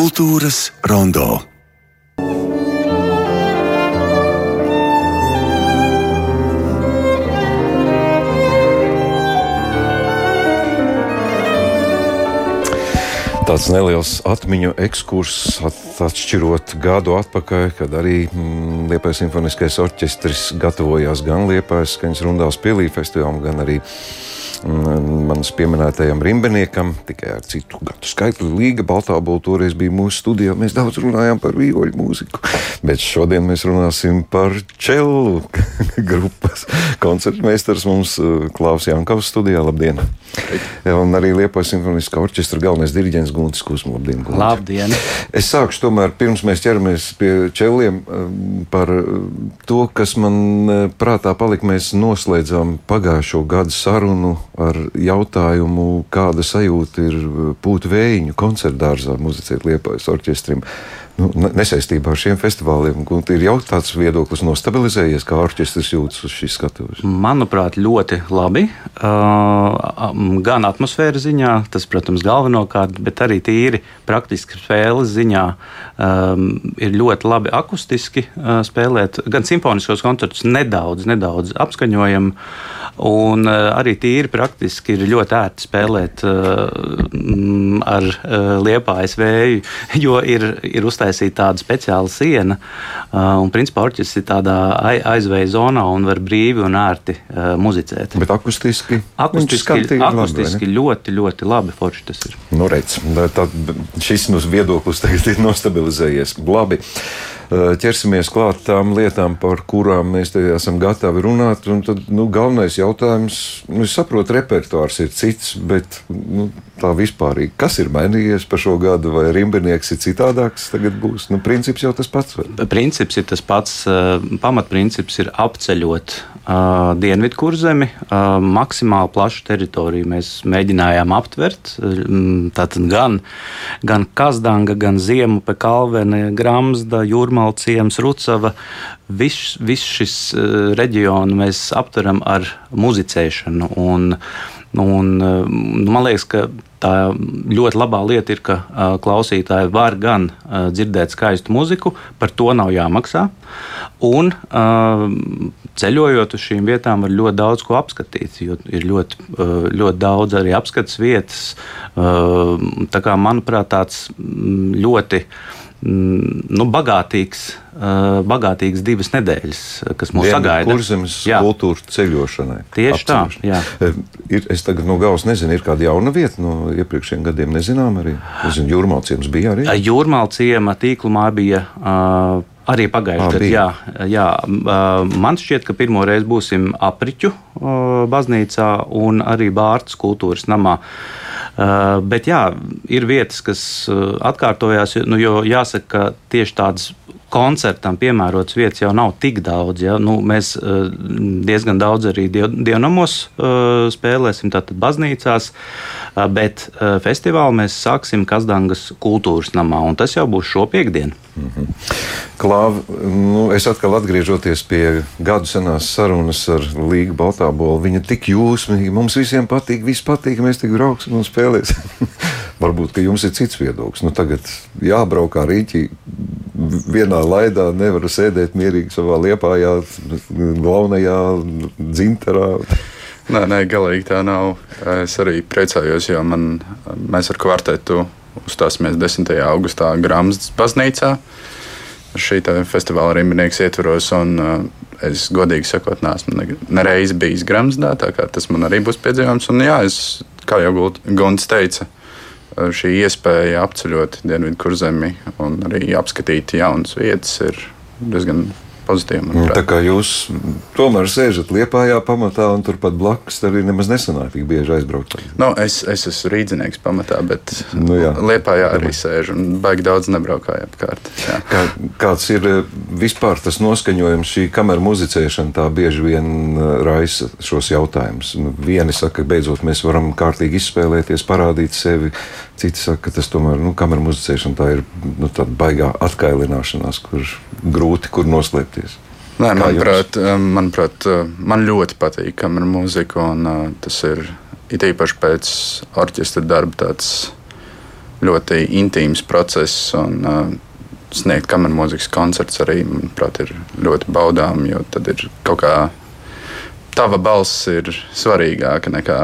Kultūras rondo. tāds neliels atmiņu ekskurss, at, atšķirot gadu atpakaļ, kad arī mm, Liepais simfoniskais orķestris gatavojās gan Liepais skaņas rundās pielī festivālam, gan arī manas pieminētajam rimbeniekam, tikai ar citu gadu skaitli. Līga Baltābola toreiz bija mūsu studijā. Mēs daudz runājām par vīoļu mūziku, bet šodien mēs runāsim par čelu grupas koncertmeistars mums uh, Klaus Jankovs studijā. Labdien! Un arī Liepājas simfoniskā orķestra galvenais diriģents Guntis Kusmu. Labdien! Gunti. Labdien! Es sākšu tomēr, pirms mēs ķeramies pie čeliem, um, par uh, to, kas man prātā palika. Mēs noslēdzām pagājušo gadu sarunu ar jautājumu, kāda sajūta ir būt uh, vējiņu koncertdārzā, muzicēt Liepājas orķestrim nu, nesaistībā ar šiem festivāliem. Ir jau tāds viedoklis nostabilizējies, kā orķestris jūtas uz šīs skatuves. Manuprāt, ļoti labi. Uh, gan atmosfēras ziņā, tas, protams, galvenokārt, bet arī tīri praktiski spēles ziņā um, ir ļoti labi akustiski uh, spēlēt. Gan simfoniskos koncertus nedaudz, nedaudz apskaņojam, un uh, arī tīri praktiski ir ļoti ērti spēlēt uh, ar uh, liepājas vēju, jo ir, ir uztaisīts uztaisīt tādu speciālu sienu. Uh, un, principā, orķestris ir tādā aizvēja zonā un var brīvi un ērti uh, muzicēt. Bet akustiski? Akustiski, akustiski labi, ļoti, ļoti labi forši tas ir. Nu, redz, tā, šis mums viedoklis tagad ir nostabilizējies. Labi. Ķersimies klāt tām lietām, par kurām mēs te esam gatavi runāt. Tad nu, galvenais jautājums, nu, es saprotu, repertuārs ir cits, bet nu, tā vispārīgi, kas ir mainījies pa šo gadu, vai rimbinieks ir citādāks tagad būs? Nu, princips jau tas pats. Vai? Princips ir tas pats. Eh, pamatprincips ir apceļot uh, Dienvidkurzemi, uh, maksimāli plašu teritoriju mēs mēģinājām aptvert. Tātad gan, gan Kazdanga, gan Ziemupe, Kalvene, Gramzda, Jūrmā Zamalciems, Rucava. Viss vis šis uh, reģionu mēs aptveram ar muzicēšanu. Un, un, man liekas, ka tā ļoti labā lieta ir, ka klausītāji var gan dzirdēt skaistu muziku, par to nav jāmaksā. Un ceļojot uz šīm vietām, var ļoti daudz ko apskatīt. Ir ļoti, ļoti daudz arī apskates vietas. Tā kā, manuprāt, tāds ļoti nu, bagātīgs, bagātīgas divas nedēļas, kas mūs sagaida. Kurzemes kultūra ceļošanai. Tieši tā. Jā. Ir, es tagad no galvas nezinu, ir kāda jauna vieta no iepriekšējiem gadiem. Nezinām arī. Nezinu, jūrmālciems bija arī. Jūrmālciema tīklumā bija. Uh, Arī pagājušajā gadā. Jā, jā, man šķiet, ka pirmo reizi būsim apriķu baznīcā un arī Bārtas kultūras namā. Bet jā, ir vietas, kas atkārtojās, nu, jo jāsaka, ka tieši tādas koncertam piemērotas vietas jau nav tik daudz. Ja? Nu, mēs diezgan daudz arī dievnamos spēlēsim, tātad baznīcās, bet festivālu mēs sāksim Kazdangas kultūras namā, un tas jau būs šo piekdienu. Mm -hmm. Klāva, nu, es atkal atgriežoties pie gadu senās sarunas ar Līgu Baltābolu. Viņa tik jūsmīga, mums visiem patīk, viss patīk, mēs tik brauksim un spēlēsim. Varbūt, ka jums ir cits viedoklis. Nu, tagad jābrauk kā rīķi vienā laidā, nevaru sēdēt mierīgi savā liepājā, galvenajā dzinterā. Nē, nē, galīgi tā nav. Es arī priecājos, jo man, mēs ar kvartetu uzstāsimies 10. augustā Grāmatas baznīcā. Šī festivāla rīmnieks ietvaros, un uh, es godīgi sakot, neesmu nereiz bijis Grāmatā, tā kā tas man arī būs piedzīvojums. Un, jā, es, kā jau Gunts teica, šī iespēja apceļot Dienvidu kurzemi un arī apskatīt jaunas vietas ir diezgan pozitīvi. Manuprāt. Tā kā jūs tomēr sēžat Liepājā pamatā un turpat blakus, tad arī nemaz nesanāk tik bieži aizbraukt. Nu, es, es esmu rīdzinieks pamatā, bet nu, jā. Liepājā arī sēžu un baigi daudz nebraukāju apkārt. Jā. Kā, kāds ir eh, vispār tas noskaņojums, šī kameras muzicēšana tā bieži vien eh, raisa šos jautājumus. Nu, vieni saka, ka beidzot mēs varam kārtīgi izspēlēties, parādīt sevi. Citi saka, ka tas tomēr, nu, kameras muzicēšana tā ir nu, tāda baigā atkailināšanās, kur grūti kur noslēpties. Nē, manuprāt, um, manuprāt, uh, man ļoti patīk kameras mūzika, un uh, tas ir it īpaši pēc orķestra darba tāds ļoti intīms process. Un, Sniegt kameras mūzikas koncerts arī, manuprāt, ir ļoti baudām, jo tad ir kaut kā tava balss ir svarīgāka nekā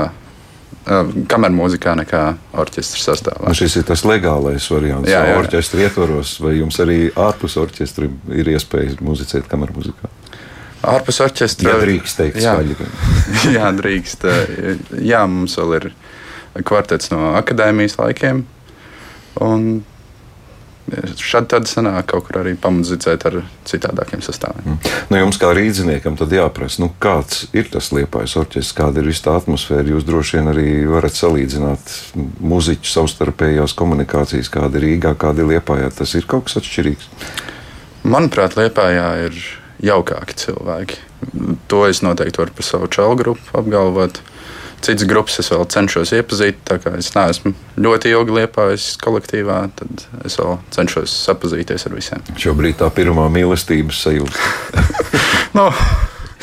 kameras mūzikā nekā orķestra sastāvā. Nu, šis ir tas legālais variants. Jā, jā. orķestra ietvaros, vai jums arī ārpus orķestra ir iespēja muzicēt kameras mūzikā? Ārpus orķestra jā, drīkst teikt, jā, skaļi. jā, drīkst. Jā, mums vēl ir kvartets no akadēmijas laikiem. Un Šādi tad sanāk kaut kur arī pamudzīcēt ar citādākiem sastāviem. Mm. Nu, jums kā rīzniekam tad jāprasa, nu, kāds ir tas liepais orķestris, kāda ir tā atmosfēra. Jūs droši vien arī varat salīdzināt muziķu savstarpējās komunikācijas, kāda ir Rīgā, kāda ir Liepājā. Tas ir kaut kas atšķirīgs. Manuprāt, Liepājā ir jaukāki cilvēki. To es noteikti varu par savu čalu grupu apgalvot. Citas grupas es vēl cenšos iepazīt. Tā kā es neesmu ļoti ilgi liepājis kolektīvā, tad es vēl cenšos sapazīties ar visiem. Šobrīd tā pirmā mīlestības sajūta. no.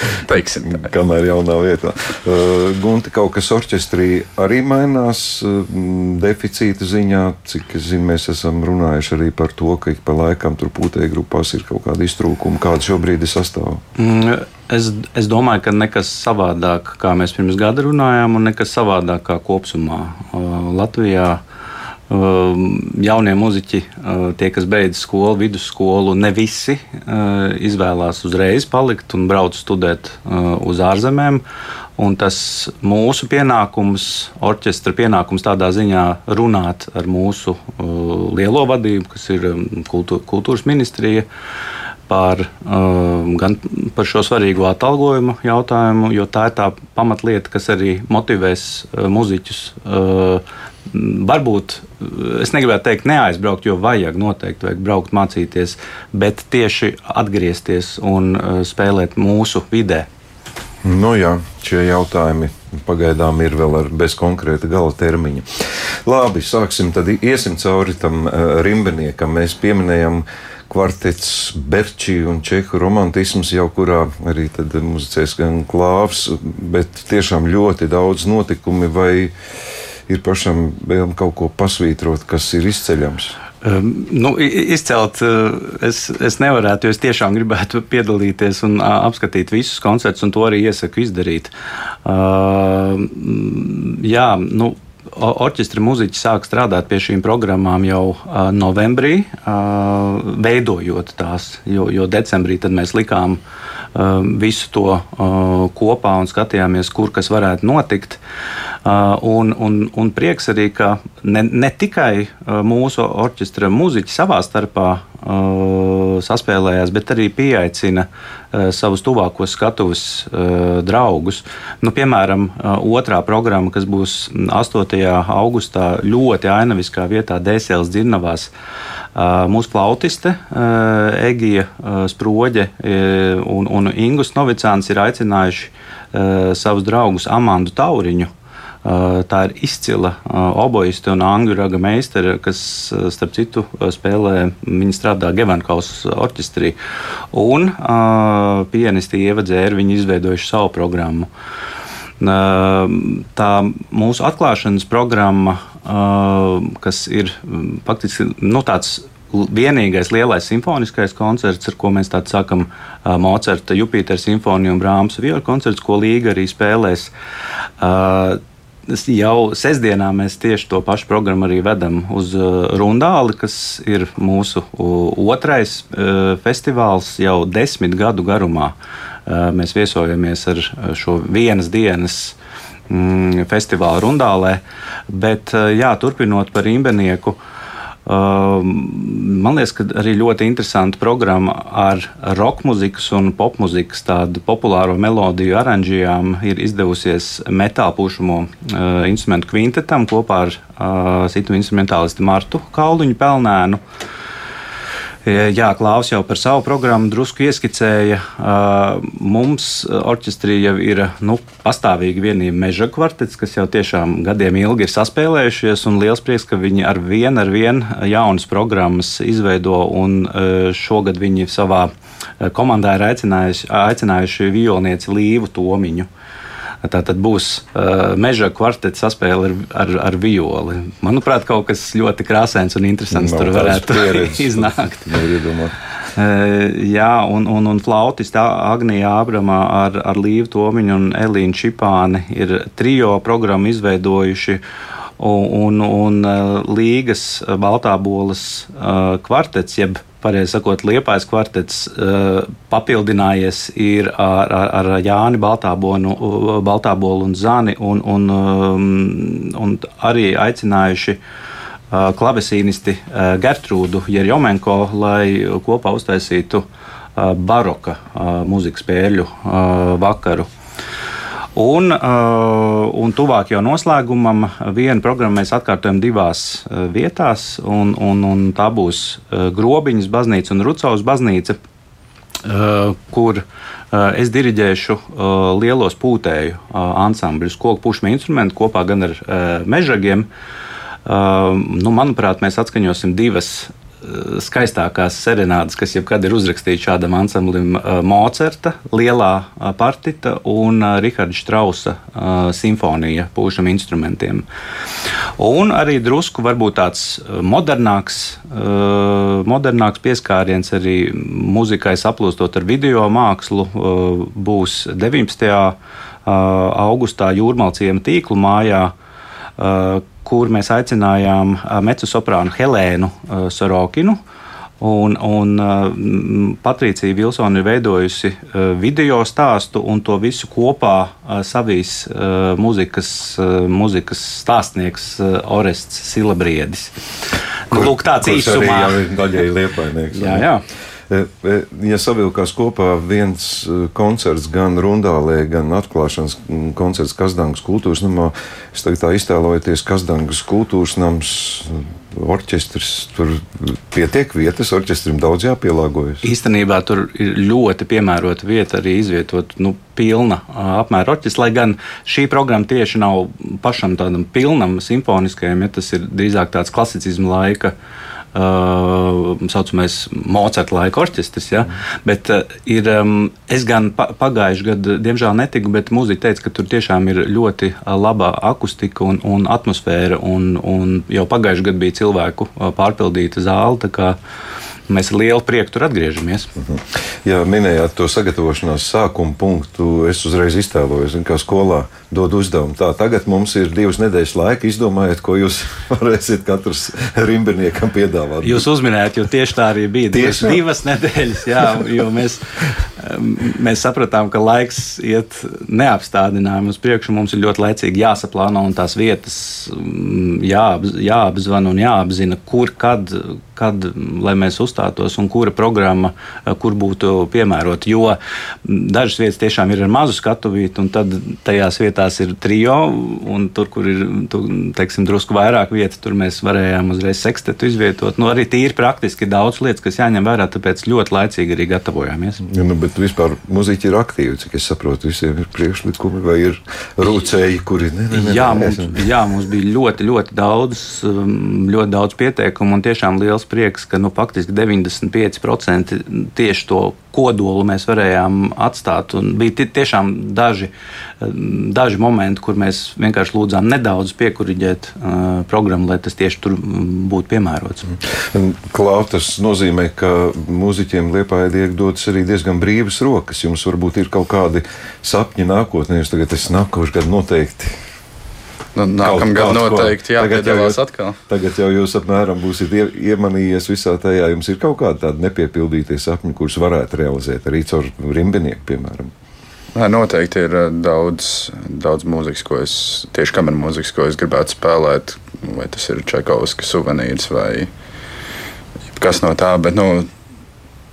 Teiksim, tā. Kamēr jau nav vietā. Uh, Gunte, kaut kas orķestrī arī mainās uh, deficīta ziņā. Cik es zinu, mēs esam runājuši arī par to, ka ik pa laikam tur pūtēji grupās ir kaut kāda iztrūkuma. Kāda šobrīd ir sastāvā? Mm, es, es domāju, ka nekas savādāk, kā mēs pirms gada runājām, un nekas savādāk kā kopumā uh, Latvijā. Ehm, jaunie muzeķi, eh, tie, kas beidz skolu, vidusskolu, ne visi eh, izvēlās uzreiz palikt un braukt studēt eh, uz ārzemēm. Un tas mūsu pienākums, orķestra pienākums tādā ziņā runāt ar mūsu lielo vadību, kas ir ehm, kultūras ministrija, par, ehm, gan par šo svarīgo atalgojumu jautājumu, jo tā ir tā pamatlieta, kas arī motivēs muzeķus varbūt es negribētu teikt, neaizbraukt, jo vajag noteikti vajag braukt, mācīties, bet tieši atgriezties un uh, spēlēt mūsu vidē. Nu jā, šie jautājumi pagaidām ir vēl ar bez konkrēta gala termiņa. Labi, sāksim tad iesim cauri tam uh, rimbeniekam. Mēs pieminējam kvartets Berčī un Čehu romantisms, jau kurā arī tad muzicēs gan klāvs, bet tiešām ļoti daudz notikumi vai ir pašam vēlme kaut ko pasvītrot, kas ir izceļams? Um, nu, izcelt uh, es, es nevarētu, jo es tiešām gribētu piedalīties un apskatīt visus koncertus, un to arī iesaku izdarīt. Uh, jā, nu, orķestra muzeķi sāk strādāt pie šīm programmām jau uh, novembrī, uh, veidojot tās, jo, jo decembrī mēs likām uh, visu to uh, kopā un skatījāmies, kur kas varētu notikt. Uh, un, un, un prieks arī, ka ne, ne tikai uh, mūsu orķestra muzeķi savā starpā saspēlējās, bet arī pieaicina savus tuvākos skatuves draugus. Nu, piemēram, otrā programma, kas būs 8. augustā, ļoti ainaviskā vietā Dēsēlas dzirnavās. Mūsu flautiste Egija Sproģe un, un Ingus Novicāns ir aicinājuši savus draugus Amandu Tauriņu Tā ir izcila oboiste un angļu raga meistara, kas, starp citu, spēlē, viņa strādā Gevankaus orķestrī. Un pianisti Ieva Dzēra, viņi izveidojuši savu programmu. Tā mūsu atklāšanas programma, kas ir faktiski nu, tāds vienīgais lielais simfoniskais koncerts, ar ko mēs tādu sakam, Mocerta, Jupitera simfonija un Brāmas viola koncerts, ko Līga arī spēlēs jau sestdienā mēs tieši to pašu programmu arī vedam uz uh, Rundāli, kas ir mūsu otrais uh, festivāls jau desmit gadu garumā. Uh, mēs viesojamies ar šo vienas dienas mm, festivālu Rundālē, bet jā, turpinot par imbenieku. Um, man liekas, ka arī ļoti interesanta programma ar roka mūzikas un popmūzikas tādu populāro melodiju aranžijām ir izdevusies metāla pušamo uh, instrumentu kvintetam kopā ar uh, citu instrumentālistu Martu Kalduņu Pelnēnu. Uh, Jā, Klaus jau par savu programmu drusku ieskicēja. Mums orķestrī jau ir nu, pastāvīgi vienība meža kvartets, kas jau tiešām gadiem ilgi ir saspēlējušies, liels prieks, ka viņi ar vienu ar vienu jaunas programmas izveido, un šogad viņi savā komandā ir aicinājuši, aicinājuši violnieci Līvu Tomiņu. Tā tad būs uh, meža kvarteta saspēle ar, ar, ar violi. Manuprāt, kaut kas ļoti krāsains un interesants Nav tur varētu iznākt. jā, un, un, un flautiste Agnija Ābramā ar, ar Līvu Tomiņu un Elīnu Čipāni ir trijo programmu izveidojuši. Un, un, un Līgas Baltābolas kvartets, jeb pareizi sakot, Liepais kvartets papildinājies ir ar, ar, ar Jāni Baltābonu, Baltābolu un Zani, un, un, um, un arī aicinājuši klavesīnisti Gertrūdu Jerjomenko, lai kopā uztaisītu baroka mūzikas spēļu vakaru. Un, uh, un tuvāk jau noslēgumam vienu programmu mēs atkārtojam divās uh, vietās, un, un, un tā būs uh, Grobiņas baznīca un Rucavas baznīca, kur es diriģēšu lielos pūtēju ansambļus, koku pušmu instrumentu kopā gan ar mežagiem. Nu, manuprāt, mēs atskaņosim divas skaistākās serenādes, kas jebkad ir uzrakstītas šādam ansamblim, uh, Mocerta, Lielā uh, partita un uh, Riharda Strausa simfonija pūšam instrumentiem. Un arī drusku varbūt tāds modernāks, modernāks pieskāriens arī muzikai saplūstot ar video mākslu būs 19. augustā Jūrmalciema tīklu mājā kur mēs aicinājām mecu soprānu Helēnu Sorokinu. Un, un Patricija Vilsona ir veidojusi video stāstu un to visu kopā savīs muzikas, muzikas stāstnieks Orests Silabriedis. Nu, lūk, tāds īsumā. Jā, daļēji liepainieks. Jā, jā. E, ja savilkās kopā viens e, koncerts gan Rundālē, gan atklāšanas koncerts Kazdangas kultūras namā, es tagad tā iztēlojoties Kazdangas kultūras nams, orķestris, tur pietiek vietas, orķestrim daudz jāpielāgojas. Īstenībā tur ir ļoti piemērota vieta arī izvietot nu, pilna apmēra orķestris, lai gan šī programma tieši nav pašam tādam pilnam simfoniskajam, ja tas ir drīzāk tāds klasicismu laika uh, saucamais Mocarta laika orķestris. Ja? Mm. Bet ir, es gan pa, pagājušajā gadā, diemžēl, netiku, bet mūziķi teica, ka tur tiešām ir ļoti laba akustika un, un atmosfēra. Un, un jau pagājušajā gadā bija cilvēku pārpildīta zāle mēs ar lielu prieku tur atgriežamies. Mhm. Jā, minējāt to sagatavošanās sākuma punktu. Es uzreiz iztēlojos, kā skolā dod uzdevumu. Tā, tagad mums ir divas nedēļas laika. Izdomājiet, ko jūs varēsiet katrs rimbiniekam piedāvāt. Jūs uzminējāt, jo tieši tā arī bija. Tieši? divas nedēļas, jā, jo mēs, mēs sapratām, ka laiks iet neapstādinājumi uz priekšu. Mums ir ļoti laicīgi jāsaplāno un tās vietas jā, jāapzvan un jāapzina, kur, kad kad mēs uzstātos un kura programma, eh, kur būtu piemērota. Jo dažas vietas tiešām ir ar mazu skatuvīti, un tad tajās vietās ir trijo, un tur, kur ir tu, teiksim, drusku vairāk vietas, tur mēs varējām uzreiz sekstetu izvietot. Nu, arī tīri praktiski daudz lietas, kas jāņem vērā, tāpēc ļoti laicīgi arī gatavojāmies. Ja, nu, bet vispār muzeķi ir aktīvi, cik es saprotu, visiem ir priekšlikumi vai ir rūcēji, kuri ne, ne, ne, jā, mums, jā, mums bija ļoti, ļoti daudz, um, ļoti daudz pieteikumu un tiešām liels prieks, ka nu, faktiski 95% tieši to kodolu mēs varējām atstāt. Un bija tiešām daži, daži momenti, kur mēs vienkārši lūdzām nedaudz piekuriģēt uh, programmu, lai tas tieši tur būtu piemērots. Klāt, tas nozīmē, ka mūziķiem Liepājai tiek dotas arī diezgan brīvas rokas. Jums varbūt ir kaut kādi sapņi nākotnē, jūs tagad esat nākošais gads noteikti Nu, Nākamā gada noteikti jāpiedalās atkal. Tagad jau jūs apmēram būsiet ie, iemanījies visā tajā. Jums ir kaut kāda tāda nepiepildītie sapņi, kurus varētu realizēt arī caur rimbinieku, piemēram. Nē, noteikti ir eh, daudz, daudz mūzikas, ko es tieši kamerā mūzikas, ko es gribētu spēlēt. Vai tas ir Čakovska suvenīrs vai kas no tā. Bet, nu,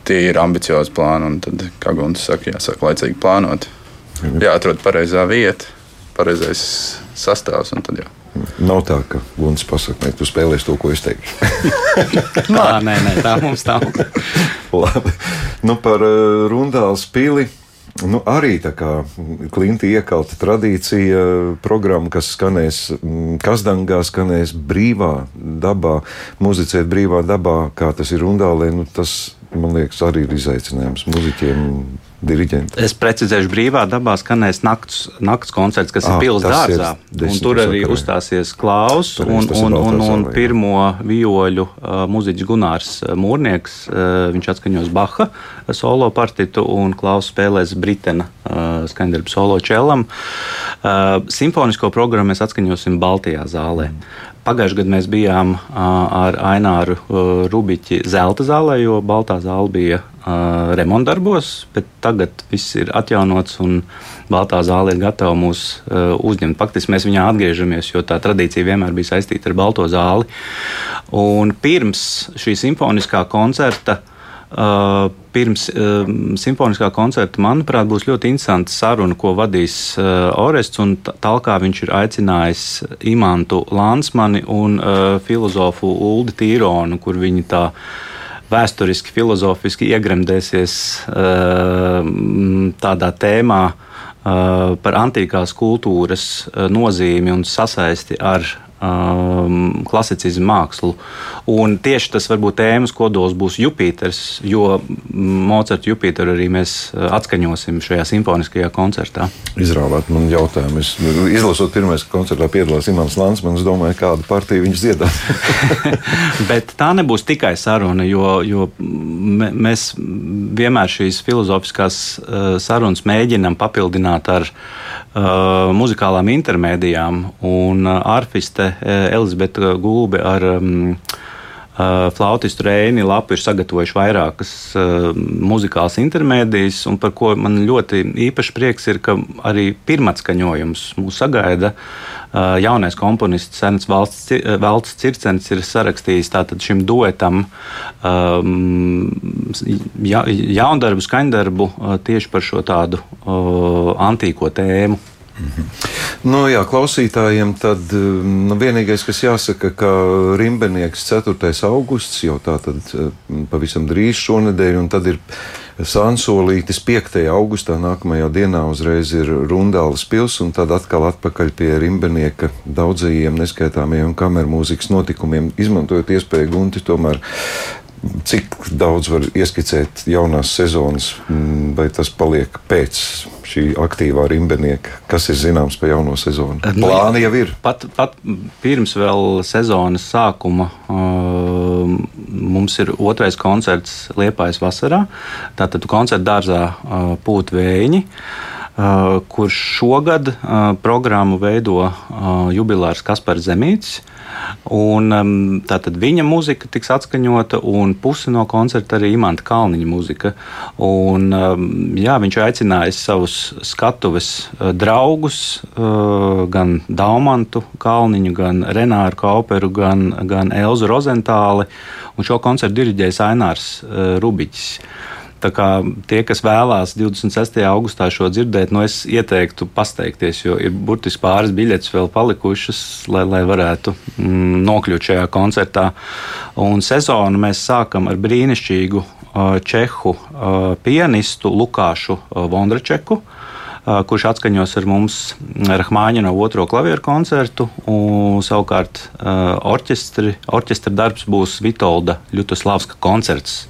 tie ir ambiciozi plāni. Tad, kā Gunte saka, jāsāk laicīgi plānot. Jāatrod pareizā vieta, pareizais sastāvs. Tad, jā. Nav tā, ka Gunts pasakā, ka tu spēlēsi to, ko es teikšu. nē, nē, nē, tā mums nav. Labi. Nu, par uh, Rundāls pili. Nu, arī tā kā klinti iekalta tradīcija, programma, kas skanēs mm, Kazdangā, skanēs brīvā dabā, muzicēt brīvā dabā, kā tas ir Rundālē, nu, tas, man liekas, arī ir izaicinājums muziķiem diriģenti. Es precizēšu, brīvā dabā skanēs nakts, nakts koncerts, kas ah, ir pilsētas dārzā. Ir tur arī vakarā. uzstāsies Klaus un, un, un, un, un pirmo vioļu uh, muziķis Gunārs Mūrnieks. Uh, viņš atskaņos Baha solo partitu un Klaus spēlēs Britena uh, skaņdarbu solo čelam. Uh, simfonisko programmu mēs atskaņosim Baltijā zālē. Mm. Pagājušajā gadā mēs bijām ar Aināru Rubiķi Zelta zālē, jo Baltā zāle bija remontdarbos, bet tagad viss ir atjaunots un Baltā zāle ir gatava mūs uzņemt. Faktiski mēs viņā atgriežamies, jo tā tradīcija vienmēr bija saistīta ar Balto zāli. Un pirms šī simfoniskā koncerta Uh, pirms uh, simfoniskā koncerta, manuprāt, būs ļoti interesanta saruna, ko vadīs uh, Orests. Tālāk viņš ir aicinājis Imantu Lansmani un uh, filozofu Uldi Tīronu, kur viņi tā vēsturiski, filozofiski iegremdēsies uh, tādā tēmā uh, par antīkās kultūras nozīmi un sasaisti ar um, klasicismu mākslu. Un tieši tas varbūt tēmas kodols būs Jupiters, jo Mocarta Jupiteru arī mēs uh, atskaņosim šajā simfoniskajā koncertā. Izrāvāt man jautājumu. Es izlasot pirmais koncertā piedalās Imants Lansmans, domāju, kādu partiju viņš dziedās. Bet tā nebūs tikai saruna, jo, jo mēs vienmēr šīs filozofiskās uh, sarunas mēģinam papildināt ar uh, muzikālām intermēdijām. Un uh, arfiste uh, Elizabete Gulbe ar um, uh, flautistu Reini Lapu ir sagatavojuši vairākas muzikālas intermēdijas, un par ko man ļoti īpaši prieks ir, ka arī pirmatskaņojums mūs sagaida. Jaunais komponists Sēns Valsts Circens ir sarakstījis tātad šim duetam um, ja, jaundarbu, skaņdarbu tieši par šo tādu uh, antīko tēmu. Nu, jā, klausītājiem tad nu, vienīgais, kas jāsaka, ka Rimbenieks 4. augusts jau tā tad pavisam drīz šonadēļ, un tad ir Sansolītis 5. augustā nākamajā dienā uzreiz ir Rundāls pils, un tad atkal atpakaļ pie Rimbenieka daudzajiem neskaitāmiem kameru mūzikas notikumiem, izmantojot iespēju gunti tomēr Cik daudz var ieskicēt jaunās sezonas, mm, vai tas paliek pēc šī aktīvā rimbenieka? Kas ir zināms par jauno sezonu? Nu, Plāni jau ir. Pat, pat pirms vēl sezonas sākuma uh, mums ir otrais koncerts Liepājas vasarā. Tātad koncerta dārzā uh, pūt vējiņi. Uh, kurš šogad uh, programmu veido uh, jubilārs Kaspars Zemīts. Un, um, tātad viņa mūzika tiks atskaņota, un pusi no koncerta arī Imants Kalniņa mūzika. Un, um, jā, viņš ir aicinājis savus skatuves uh, draugus, uh, gan Daumantu Kalniņu, gan Renāru Kauperu, gan, gan Elzu Rozentāli. Un šo koncertu diriģēs Ainārs uh, Rubiķis. Tie, kas vēlās 26. augustā šo dzirdēt, nu es ieteiktu pasteikties, jo ir burtiski pāris biļetes vēl palikušas, lai, lai varētu mm, nokļūt šajā koncertā. Un sezonu mēs sākam ar brīnišķīgu čehu pianistu Lukāšu Vondračeku kurš atskaņos ar mums Rahmāņa no otro klavieru koncertu. Savukārt orķestra darbs būs Vitolda Ļutoslavska koncerts.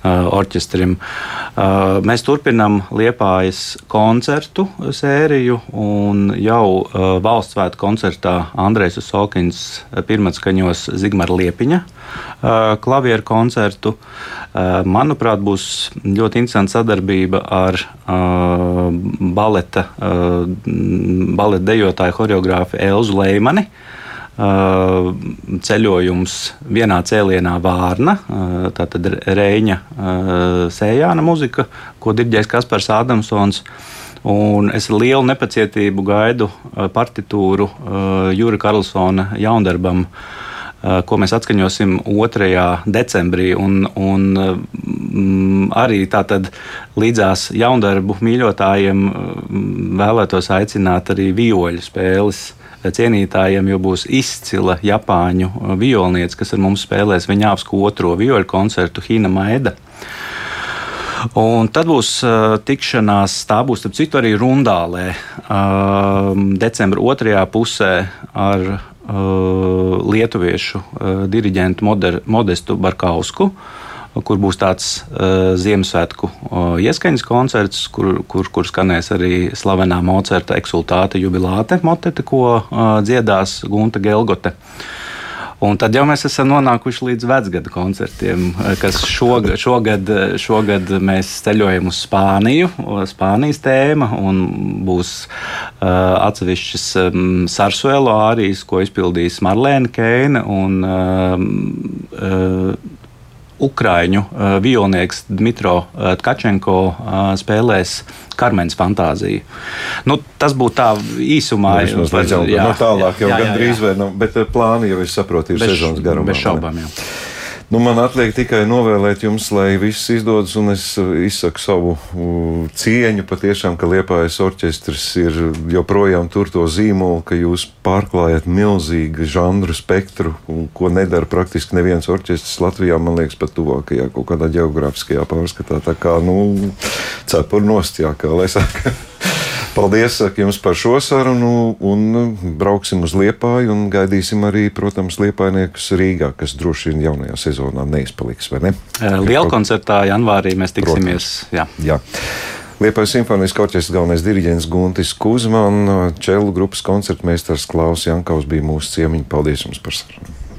Uh, orķestrim. Uh, mēs turpinām Liepājas koncertu sēriju, un jau uh, valsts svētku koncertā Andrēs Sokins pirmatskaņos Zigmara Liepiņa klavieru koncertu. Manuprāt, būs ļoti interesanta sadarbība ar baleta, baleta dejotāju choreogrāfu Elzu Leimani ceļojums vienā cēlienā Vārna, tātad Reņa sējāna muzika, ko dirģēs Kaspars Ādamsons. Un es ar lielu nepacietību gaidu partitūru Jūra Karlsona jaundarbam, ko mēs atskaņosim 2. decembrī. Un, un arī tātad līdzās jaundarbu mīļotājiem vēlētos aicināt arī vioļu spēles cienītājiem, jo būs izcila Japāņu violniece, kas ar mums spēlēs Viņāvsku otro vioļu koncertu Hina Maeda. Un tad būs uh, tikšanās, tā būs starp citu arī Rundālē, uh, decembra otrajā pusē ar uh, lietuviešu uh, diriģentu Moder, Modestu Barkausku. Kur būs tāds uh, Ziemassvētku uh, ieskaņas koncerts, kur, kur, kur skanēs arī slavenā Mocerta eksultāte jubilāte motete, ko uh, dziedās Gunta Gelgote. Un tad jau mēs esam nonākuši līdz vecgada koncertiem, kas šogad, šogad, šogad mēs ceļojam uz Spāniju, Spānijas tēma, būs uh, atsevišķas um, sarsuelo ārijas, ko izpildīs Marlēna Keina. Un, uh, uh, Ukrāņu uh, violnieks Dmitro uh, Tkačenko uh, spēlēs Karmenes fantāziju. Nu, tas būtu tā īsumā. Nu, par, jā, jā, no tālāk jau jā, jā, gandrīz vai, nu, bet plāni jau ir saprotīti sezonas garumā. Bez šaubām, jā. Nu, man atliek tikai novēlēt jums, lai viss izdodas, un es izsaku savu cieņu patiešām, ka Liepājas orķestris ir joprojām tur to zīmolu, ka jūs pārklājat milzīgu žanru spektru, ko nedara praktiski neviens orķestris Latvijā, man liekas, pat tuvākajā kaut kādā geogrāfiskajā pārskatā. Tā kā, nu, cepur nost, jā, kā lai saka. Paldies jums par šo sarunu, un brauksim uz Liepāju un gaidīsim arī, protams, Liepājniekus Rīgā, kas droši vien jaunajā sezonā neizpaliks, vai ne? Liela koncertā janvārī mēs tiksimies. Protams. Jā. Jā. Liepais simfonijas orķestra galvenais diriģents Guntis Kuzman, Čelu grupas koncertmeistars Klaus Jankaus bija mūsu ciemiņi. Paldies jums par sarunu!